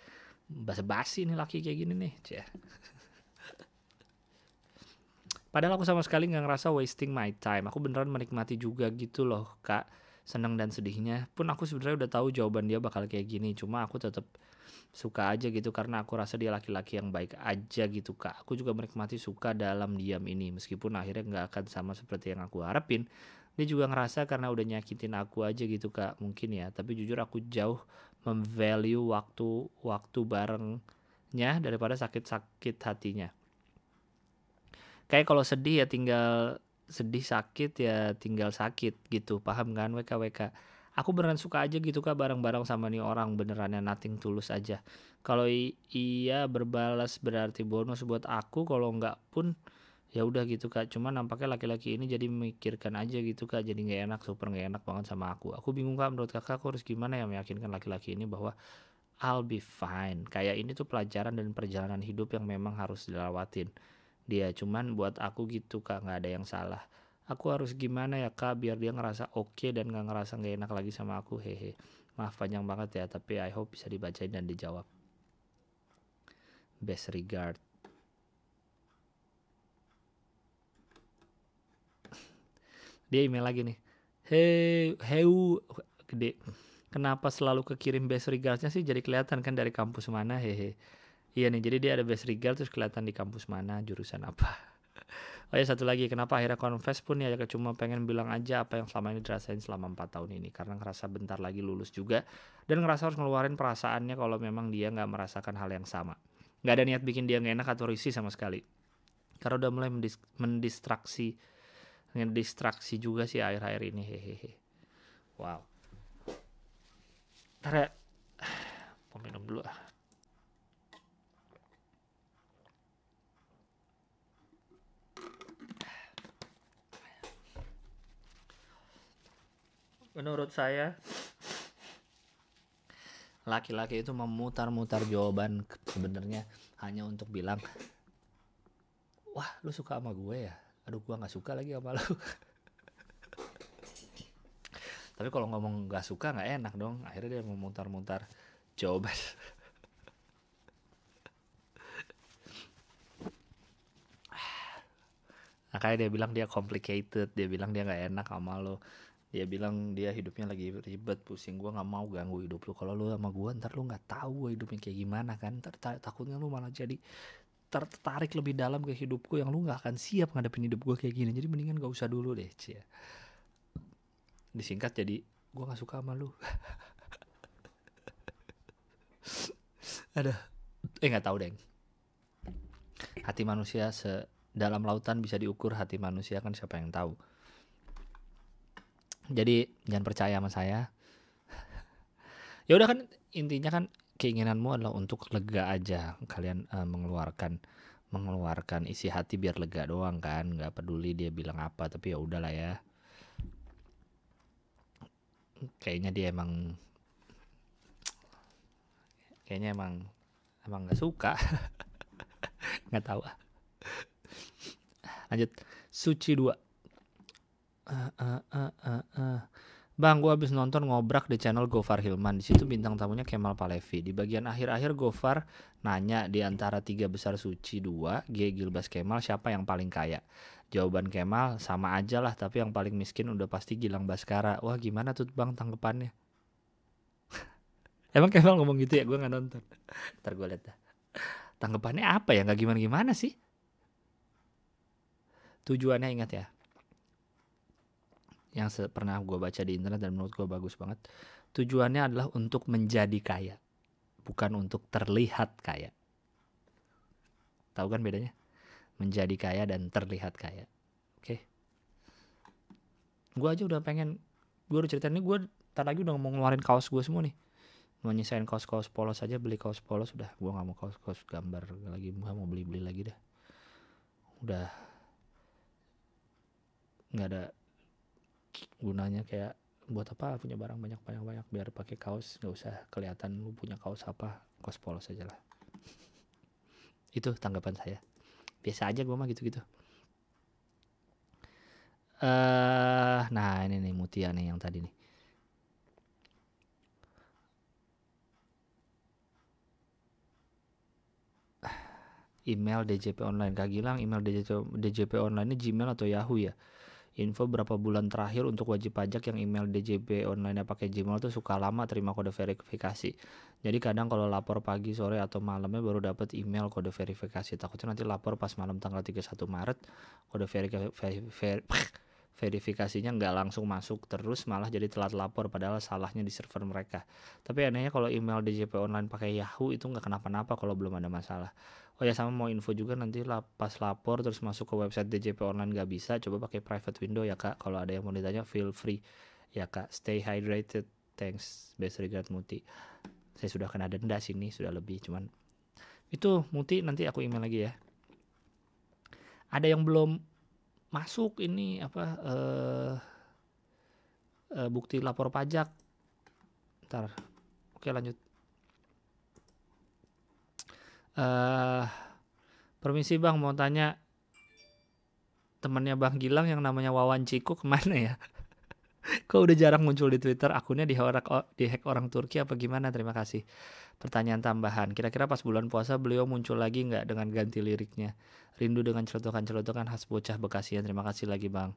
basa-basi nih laki kayak gini nih cie padahal aku sama sekali nggak ngerasa wasting my time. Aku beneran menikmati juga gitu loh kak. Senang dan sedihnya pun aku sebenarnya udah tahu jawaban dia bakal kayak gini. Cuma aku tetap suka aja gitu karena aku rasa dia laki-laki yang baik aja gitu kak. Aku juga menikmati suka dalam diam ini. Meskipun akhirnya nggak akan sama seperti yang aku harapin dia juga ngerasa karena udah nyakitin aku aja gitu kak mungkin ya. Tapi jujur aku jauh memvalue waktu waktu barengnya daripada sakit-sakit hatinya. Kayak kalau sedih ya tinggal sedih sakit ya tinggal sakit gitu. Paham kan WK WK aku beneran suka aja gitu kak bareng-bareng sama nih orang. Benerannya nothing tulus aja. Kalau iya berbalas berarti bonus buat aku. Kalau enggak pun ya udah gitu kak. Cuma nampaknya laki-laki ini jadi memikirkan aja gitu kak. Jadi nggak enak super nggak enak banget sama aku. Aku bingung kak menurut kakak aku harus gimana ya meyakinkan laki-laki ini bahwa I'll be fine. Kayak ini tuh pelajaran dan perjalanan hidup yang memang harus dilewatin dia. Cuman buat aku gitu kak nggak ada yang salah. Aku harus gimana ya kak biar dia ngerasa oke okay dan nggak ngerasa nggak enak lagi sama aku? Hehe. Maaf panjang banget ya tapi I hope bisa dibacain dan dijawab. Best regard dia email lagi nih. Hey heu gede. Kenapa selalu kekirim best regardsnya sih jadi kelihatan kan dari kampus mana? Hehe. Iya nih jadi dia ada best regard terus kelihatan di kampus mana jurusan apa? Oh ya satu lagi. Kenapa akhirnya confess pun ya cuma pengen bilang aja apa yang selama ini dirasain selama empat tahun ini? Karena ngerasa bentar lagi lulus juga dan ngerasa harus ngeluarin perasaannya kalau memang dia nggak merasakan hal yang sama. Nggak ada niat bikin dia nggak enak atau risih sama sekali. Karena udah mulai mendis mendistraksi distraksi juga sih akhir-akhir ini hehehe. Wow. Ntar ya. Mau minum dulu ah. Menurut saya laki-laki itu memutar-mutar jawaban sebenarnya hanya untuk bilang wah lu suka sama gue ya aduh gua nggak suka lagi sama lu. Tapi kalau ngomong nggak suka nggak enak dong. Akhirnya dia memutar-mutar jawaban. Makanya dia bilang dia complicated dia bilang dia nggak enak sama lo. Dia bilang dia hidupnya lagi ribet pusing. Gue nggak mau ganggu hidup lu kalau lu sama gue ntar lu nggak tahu hidupnya kayak gimana kan. Ntar takutnya lu malah jadi tertarik lebih dalam ke hidupku yang lu nggak akan siap ngadepin hidup gue kayak gini. Jadi mendingan gak usah dulu deh cia disingkat jadi gue nggak suka sama lu. Ada eh nggak tahu deng. Hati manusia se dalam lautan bisa diukur hati manusia kan siapa yang tahu. Jadi jangan percaya sama saya. Ya udah kan intinya kan keinginanmu adalah untuk lega aja. Kalian uh, mengeluarkan mengeluarkan isi hati biar lega doang kan. Nggak peduli dia bilang apa tapi ya udahlah ya. Kayaknya dia emang kayaknya emang emang nggak suka. Nggak tahu. Lanjut. Suci dua. Uh, uh, uh, uh, uh. Bang, gue habis nonton ngobrak di channel Gofar Hilman. Di situ bintang tamunya Kemal Palevi. Di bagian akhir-akhir Gofar nanya di antara tiga besar suci dua, G Gilbas Kemal siapa yang paling kaya? Jawaban Kemal sama aja lah, tapi yang paling miskin udah pasti Gilang Baskara. Wah gimana tuh bang tanggapannya? Emang Kemal ngomong gitu ya? Gue nggak nonton. Ntar gue liat dah. Tanggapannya apa ya? Gak gimana-gimana sih? Tujuannya ingat ya, yang pernah gue baca di internet dan menurut gue bagus banget tujuannya adalah untuk menjadi kaya bukan untuk terlihat kaya tahu kan bedanya menjadi kaya dan terlihat kaya oke okay? gue aja udah pengen gue udah cerita ini gue Ntar lagi udah mau ngeluarin kaos gue semua nih. Mau nyesain kaos-kaos polos aja beli kaos polos udah. Gue nggak mau kaos-kaos gambar lagi. Gue mau beli-beli lagi dah. Udah nggak ada gunanya kayak buat apa? Punya barang banyak banyak banyak biar pakai kaos nggak usah kelihatan lu punya kaos apa kaos polos aja lah. Itu tanggapan saya. Biasa aja gue mah gitu gitu uh, nah ini nih Mutia nih yang tadi nih. Email DJP online. Kak Gilang email DJP, DJP online ini Gmail atau Yahoo ya info berapa bulan terakhir untuk wajib pajak yang email DJP online pakai Gmail tuh suka lama terima kode verifikasi. Jadi kadang kalau lapor pagi, sore atau malamnya baru dapat email kode verifikasi. Takutnya nanti lapor pas malam tanggal 31 Maret kode verifikasi ver, ver, verifikasinya nggak langsung masuk terus malah jadi telat lapor padahal salahnya di server mereka. Tapi anehnya kalau email DJP online pakai Yahoo itu nggak kenapa-napa kalau belum ada masalah. Oh ya sama mau info juga nanti pas lapor terus masuk ke website DJP online nggak bisa coba pakai private window ya kak. Kalau ada yang mau ditanya feel free ya kak. Stay hydrated. Thanks. Best regard Muti. Saya sudah kena denda sini sudah lebih cuman itu Muti nanti aku email lagi ya. Ada yang belum masuk ini apa uh, uh, bukti lapor pajak. Ntar. Oke lanjut. Uh, permisi bang mau tanya temannya bang Gilang yang namanya Wawan Ciku ke mana ya? Kok udah jarang muncul di Twitter akunnya dihack, dihack orang Turki apa gimana? Terima kasih. Pertanyaan tambahan, kira-kira pas bulan puasa beliau muncul lagi nggak dengan ganti liriknya? Rindu dengan celotokan-celotokan khas bocah Bekasian. Terima kasih lagi bang.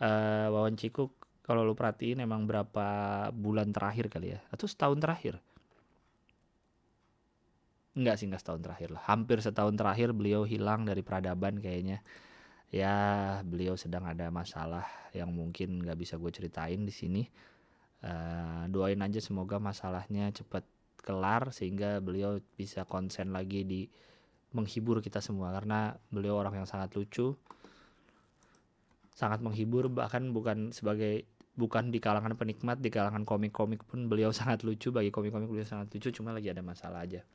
Uh, Wawan Ciku kalau lu perhatiin emang berapa bulan terakhir kali ya? Atau setahun terakhir? Enggak sih, enggak setahun terakhir lah. Hampir setahun terakhir beliau hilang dari peradaban kayaknya. Ya, beliau sedang ada masalah yang mungkin nggak bisa gue ceritain di sini. Uh, doain aja semoga masalahnya cepat kelar sehingga beliau bisa konsen lagi di menghibur kita semua. Karena beliau orang yang sangat lucu sangat menghibur bahkan bukan sebagai bukan di kalangan penikmat di kalangan komik-komik pun beliau sangat lucu. Bagi komik-komik beliau sangat lucu cuma lagi ada masalah aja.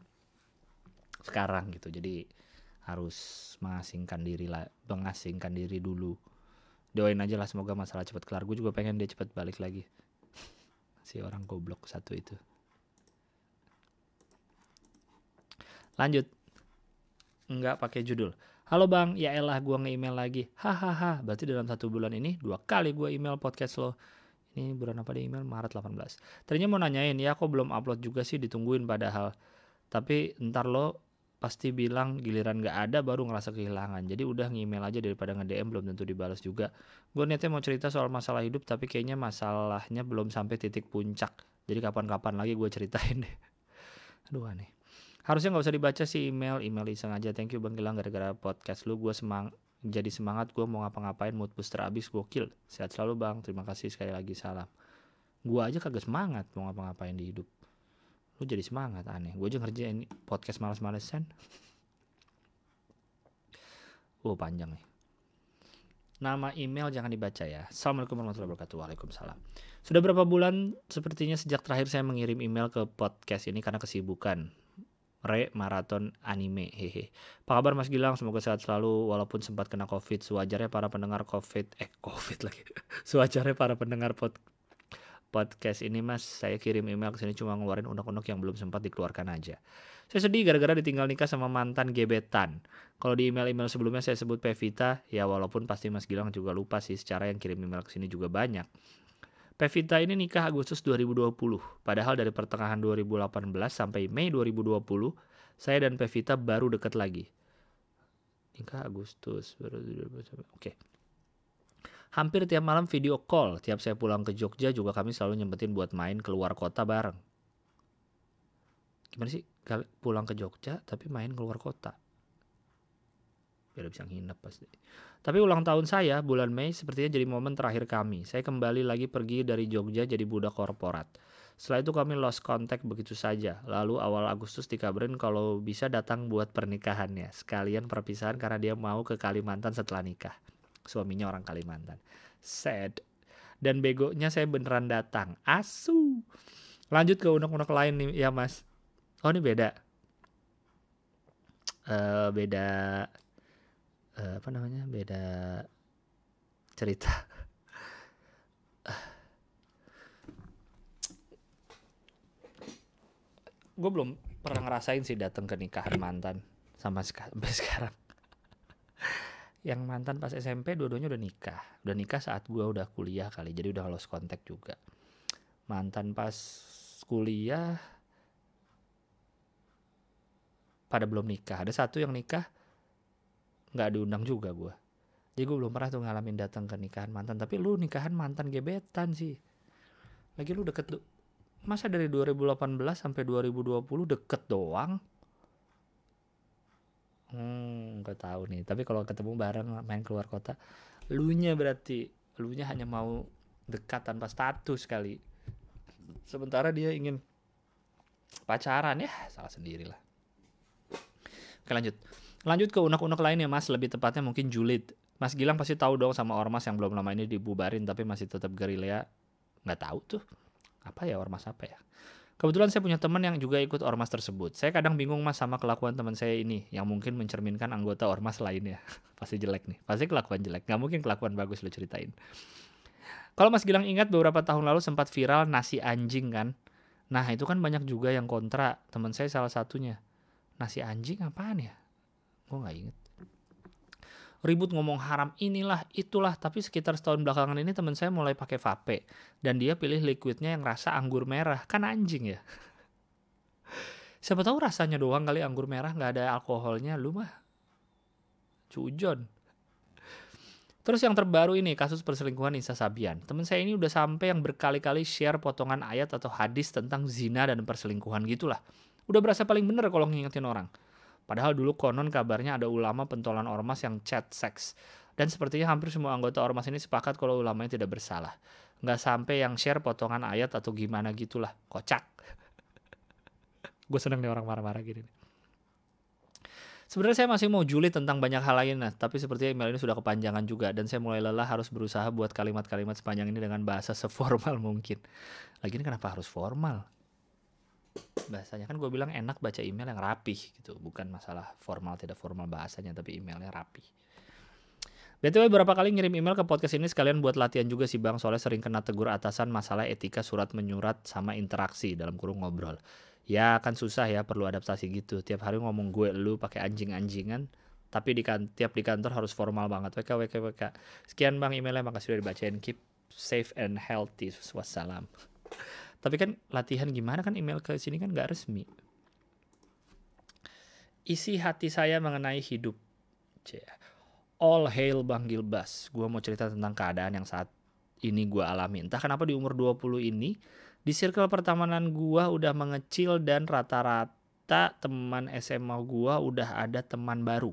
Sekarang gitu. Jadi harus mengasingkan diri lah mengasingkan diri dulu. Doain aja lah semoga masalah cepat kelar. Gue juga pengen dia cepat balik lagi. Si orang goblok satu itu. Lanjut. Nggak pakai judul. Halo bang ya elah gue nge-email lagi. Hahaha berarti dalam satu bulan ini dua kali gue email podcast lo. Ini bulan apa di email? Maret 18 tadinya mau nanyain ya kok belum upload juga sih ditungguin padahal. Tapi ntar lo pasti bilang giliran gak ada baru ngerasa kehilangan. Jadi udah ngemail aja daripada nge-DM belum tentu dibalas juga. Gue niatnya mau cerita soal masalah hidup tapi kayaknya masalahnya belum sampai titik puncak. Jadi kapan-kapan lagi gue ceritain deh. Aduh aneh. Harusnya nggak usah dibaca sih email. Email iseng aja. Thank you bang Gilang gara-gara podcast lu. Gue semang jadi semangat. Gue mau ngapa-ngapain? Mood booster abis gokil. Sehat selalu bang. Terima kasih sekali lagi. Salam. Gue aja kagak semangat mau ngapa-ngapain di hidup lu jadi semangat aneh gue aja ngerjain podcast males-malesan oh panjang nih nama email jangan dibaca ya Assalamualaikum warahmatullahi wabarakatuh Waalaikumsalam sudah berapa bulan sepertinya sejak terakhir saya mengirim email ke podcast ini karena kesibukan Re Maraton Anime hehe. Apa kabar Mas Gilang? Semoga sehat selalu walaupun sempat kena Covid. Sewajarnya para pendengar Covid eh Covid lagi. Sewajarnya para pendengar pod podcast ini mas saya kirim email ke sini cuma ngeluarin undang-undang yang belum sempat dikeluarkan aja. Saya sedih gara-gara ditinggal nikah sama mantan gebetan. Kalau di email-email sebelumnya saya sebut Pevita, ya walaupun pasti Mas Gilang juga lupa sih secara yang kirim email ke sini juga banyak. Pevita ini nikah Agustus 2020, padahal dari pertengahan 2018 sampai Mei 2020, saya dan Pevita baru dekat lagi. Nikah Agustus baru Oke. Okay. Hampir tiap malam video call, tiap saya pulang ke Jogja juga kami selalu nyempetin buat main keluar kota bareng. Gimana sih pulang ke Jogja tapi main keluar kota? Biar bisa nginep pasti. Tapi ulang tahun saya bulan Mei sepertinya jadi momen terakhir kami. Saya kembali lagi pergi dari Jogja jadi budak korporat. Setelah itu kami lost contact begitu saja. Lalu awal Agustus dikabarin kalau bisa datang buat pernikahannya. Sekalian perpisahan karena dia mau ke Kalimantan setelah nikah suaminya orang Kalimantan. Sad. dan begonya saya beneran datang. Asu. Lanjut ke unek-unek lain nih ya mas. Oh ini beda. Uh, beda uh, apa namanya? Beda cerita. gue belum pernah ngerasain sih datang ke nikahan mantan sama sampai sekarang yang mantan pas SMP dua-duanya udah nikah. Udah nikah saat gue udah kuliah kali jadi udah lost kontak juga. Mantan pas kuliah pada belum nikah. Ada satu yang nikah nggak diundang juga gue jadi gue belum pernah tuh ngalamin datang ke nikahan mantan. Tapi lu nikahan mantan gebetan sih. Lagi lu deket masa dari 2018 sampai 2020 deket doang Hmm, gak tahu nih. Tapi kalau ketemu bareng main keluar kota, lu nya berarti lu nya hanya mau dekat tanpa status kali. Sementara dia ingin pacaran ya, salah sendiri lah. Oke lanjut. Lanjut ke unek-unek lain ya mas, lebih tepatnya mungkin julid. Mas Gilang pasti tahu dong sama ormas yang belum lama ini dibubarin tapi masih tetap gerilya. Nggak tahu tuh. Apa ya ormas apa ya? Kebetulan saya punya teman yang juga ikut ormas tersebut. Saya kadang bingung mas sama kelakuan teman saya ini yang mungkin mencerminkan anggota ormas lainnya. Pasti jelek nih, pasti kelakuan jelek. Gak mungkin kelakuan bagus lo ceritain. Kalau Mas Gilang ingat beberapa tahun lalu sempat viral nasi anjing kan? Nah itu kan banyak juga yang kontra. Teman saya salah satunya. Nasi anjing apaan ya? Gue gak inget ribut ngomong haram inilah itulah tapi sekitar setahun belakangan ini teman saya mulai pakai vape dan dia pilih liquidnya yang rasa anggur merah kan anjing ya siapa tahu rasanya doang kali anggur merah nggak ada alkoholnya lu mah cujon Terus yang terbaru ini kasus perselingkuhan Nisa Sabian. Temen saya ini udah sampai yang berkali-kali share potongan ayat atau hadis tentang zina dan perselingkuhan gitulah. Udah berasa paling bener kalau ngingetin orang. Padahal dulu konon kabarnya ada ulama pentolan ormas yang chat seks. Dan sepertinya hampir semua anggota ormas ini sepakat kalau ulamanya tidak bersalah. Nggak sampai yang share potongan ayat atau gimana gitulah. Kocak. Gue seneng nih orang marah-marah gini. Sebenarnya saya masih mau juli tentang banyak hal lain, nah, tapi sepertinya email ini sudah kepanjangan juga dan saya mulai lelah harus berusaha buat kalimat-kalimat sepanjang ini dengan bahasa seformal mungkin. Lagi ini kenapa harus formal? Bahasanya. Kan gue bilang enak baca email yang rapih gitu. Bukan masalah formal tidak formal bahasanya tapi emailnya rapih. BTW beberapa kali ngirim email ke podcast ini sekalian buat latihan juga sih bang? Soalnya sering kena tegur atasan masalah etika surat menyurat sama interaksi dalam kurung ngobrol. Ya kan susah ya perlu adaptasi gitu. Tiap hari ngomong gue lu pakai anjing-anjingan tapi di kan tiap di kantor harus formal banget. WK WK WK sekian bang emailnya. Makasih sudah dibacain. Keep safe and healthy. Wassalam tapi kan latihan gimana kan email ke sini kan nggak resmi. Isi hati saya mengenai hidup. All hail Bang Gilbas. Gue mau cerita tentang keadaan yang saat ini gue alami. Entah kenapa di umur 20 ini, di circle pertemanan gue udah mengecil dan rata-rata teman SMA gue udah ada teman baru.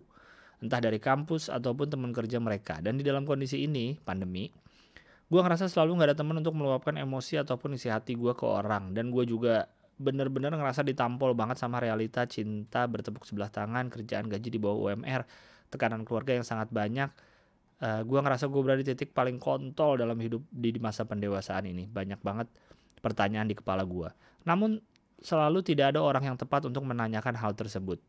Entah dari kampus ataupun teman kerja mereka. Dan di dalam kondisi ini, pandemi, gue ngerasa selalu nggak ada teman untuk meluapkan emosi ataupun isi hati gue ke orang. Dan gue juga bener-bener ngerasa ditampol banget sama realita cinta bertepuk sebelah tangan kerjaan gaji di bawah UMR tekanan keluarga yang sangat banyak. Uh, eh, gue ngerasa gue berada di titik paling kontol dalam hidup di, di masa pendewasaan ini. Banyak banget pertanyaan di kepala gue namun selalu tidak ada orang yang tepat untuk menanyakan hal tersebut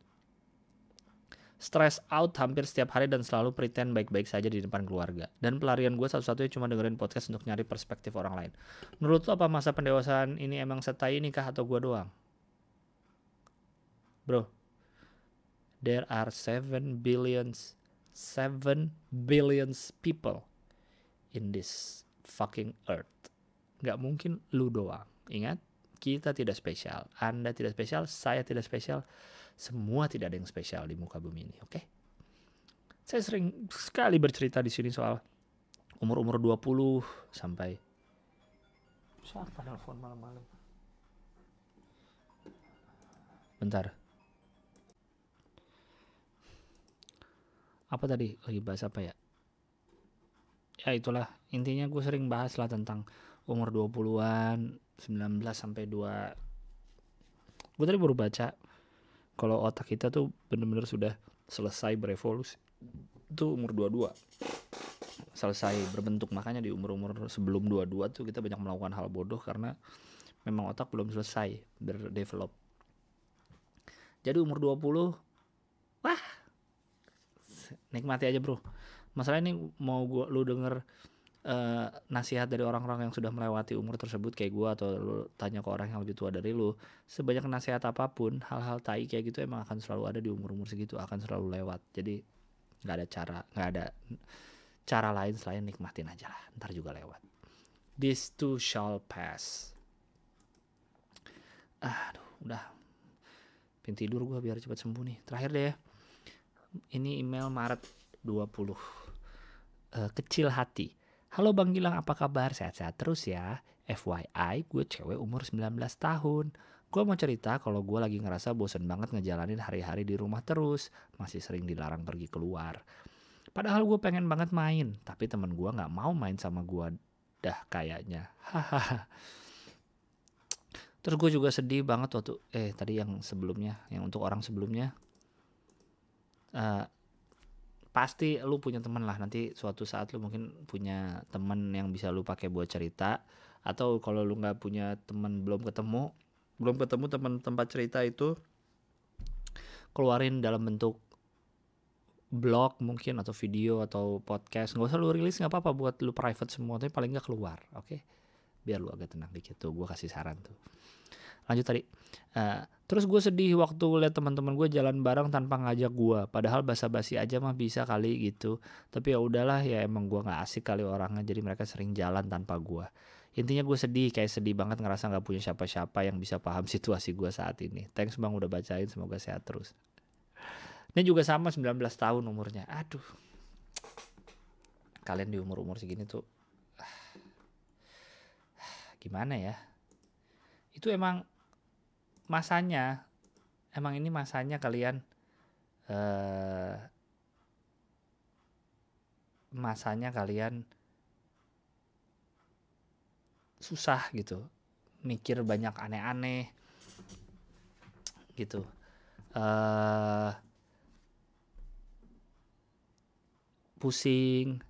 stress out hampir setiap hari dan selalu pretend baik-baik saja di depan keluarga. Dan pelarian gue satu-satunya cuma dengerin podcast untuk nyari perspektif orang lain. Menurut lo apa masa pendewasaan ini emang setai ini kah atau gue doang? Bro, there are seven billions, seven billions people in this fucking earth. Gak mungkin lu doang. Ingat, kita tidak spesial. Anda tidak spesial, saya tidak spesial semua tidak ada yang spesial di muka bumi ini, oke? Okay? Saya sering sekali bercerita di sini soal umur-umur 20 sampai siapa nelfon malam-malam? Bentar. Apa tadi? Lagi bahas apa ya? Ya itulah, intinya gue sering bahas lah tentang umur 20-an, 19 sampai 2 Gue tadi baru baca kalau otak kita tuh bener-bener sudah selesai berevolusi itu umur 22 selesai berbentuk makanya di umur-umur sebelum 22 tuh kita banyak melakukan hal bodoh karena memang otak belum selesai berdevelop. Jadi umur 20 wah nikmati aja bro. Masalah ini mau gua lu denger uh, nasihat dari orang-orang yang sudah melewati umur tersebut kayak gua atau lu tanya ke orang yang lebih tua dari lu sebanyak nasihat apa pun hal-hal tai kayak gitu emang akan selalu ada di umur-umur segitu akan selalu lewat. Jadi nggak ada cara nggak ada cara lain selain nikmatin aja lah ntar juga lewat. This too shall pass. Aduh udah. Pengen tidur gue biar cepat sembuh nih. Terakhir deh ya. ini email Maret 20 uh, eh, kecil hati Halo Bang Gilang apa kabar? Sehat-sehat terus ya. FYI gue cewek umur 19 tahun. Gue mau cerita kalau gue lagi ngerasa bosen banget ngejalanin hari-hari di rumah terus. Masih sering dilarang pergi keluar. Padahal gue pengen banget main Tapi temen gue gak mau main sama gue dah kayaknya. Terus gue juga sedih banget waktu eh tadi yang sebelumnya, yang untuk orang sebelumnya. Uh, pasti lu punya teman lah. Nanti suatu saat lu mungkin punya teman yang bisa lu pakai buat cerita. Atau kalau lu nggak punya teman belum ketemu belum ketemu teman tempat cerita itu keluarin dalam bentuk blog mungkin atau video atau podcast. Nggak usah lu rilis nggak apa-apa buat lu private semua tapi paling nggak keluar oke? Okay? biar lu agak tenang dikit tuh gue kasih saran tuh lanjut tadi. Uh, terus gue sedih waktu lihat teman-teman gue jalan bareng tanpa ngajak gue padahal basa-basi aja mah bisa kali gitu. Tapi ya udahlah ya emang gue nggak asik kali orangnya. Jadi mereka sering jalan tanpa gue intinya gue sedih kayak sedih banget ngerasa nggak punya siapa-siapa yang bisa paham situasi gue saat ini. Thanks bang udah bacain semoga sehat terus. Ini juga sama 19 tahun umurnya. Aduh. Kalian di umur-umur segini tuh gimana ya? Itu emang masanya. Emang ini masanya kalian uh, masanya kalian susah gitu. Mikir banyak aneh-aneh gitu. Uh, pusing.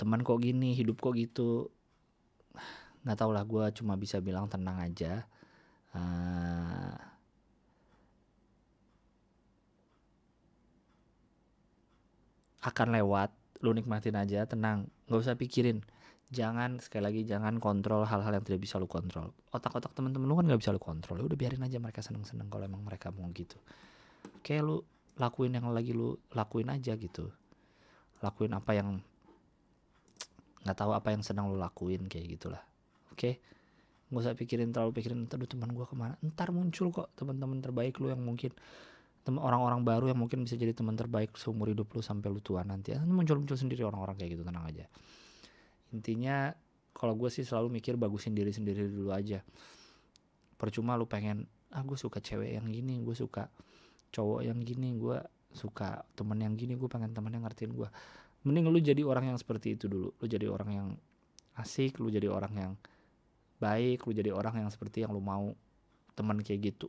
Teman kok gini hidup kok gitu. Nggak tau lah gue cuma bisa bilang tenang aja uh, akan lewat lu nikmatin aja tenang. Nggak usah pikirin. Jangan sekali lagi jangan kontrol hal-hal yang tidak bisa lu kontrol. Otak-otak temen-temen lu kan nggak bisa lu kontrol. Ya udah biarin aja mereka seneng-seneng kalau emang mereka mau gitu. Kayak lu lakuin yang lagi lu lakuin aja gitu. Lakuin apa yang nggak tahu apa yang senang lu lakuin kayak gitulah. Oke? okay? Nggak usah pikirin terlalu pikirin ntar teman gue ke mana? Ntar muncul kok teman-teman terbaik lu yang mungkin orang-orang baru yang mungkin bisa jadi teman terbaik seumur hidup lu sampai lu tua nanti. Muncul-muncul sendiri orang-orang kayak gitu tenang aja. Intinya kalau gue sih selalu mikir bagusin diri sendiri dulu aja. Percuma lu pengen ah gue suka cewek yang gini gue suka cowok yang gini gue suka temen yang gini gue pengen temen yang ngertiin gue mending lu jadi orang yang seperti itu dulu. Lu jadi orang yang asik lu jadi orang yang baik lu jadi orang yang seperti yang lu mau teman kayak gitu.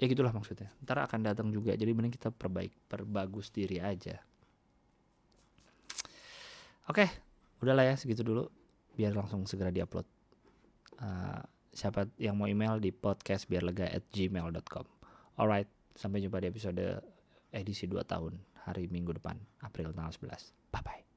Ya gitulah maksudnya. Ntar akan datang juga jadi mending kita perbaik perbagus diri aja. Oke udahlah ya segitu dulu. Biar langsung segera diupload. Uh, siapa yang mau email di podcast biar lega at gmail.com alright sampai jumpa di episode edisi 2 tahun hari minggu depan April tanggal 11 bye bye